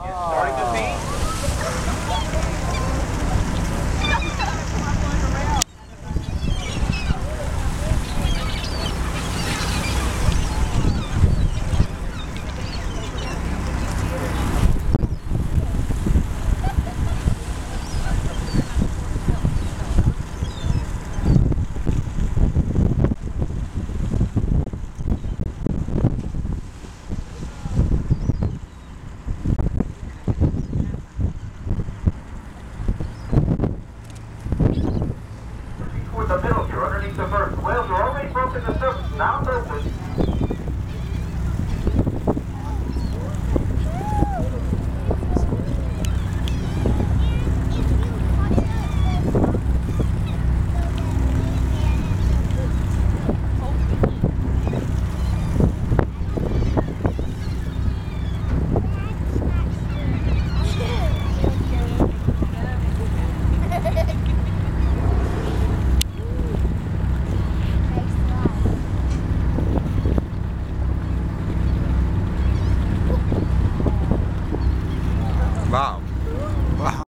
Oh. the middle. You're underneath the berth. Well, you're already broken the surface. Now it's open. Wow.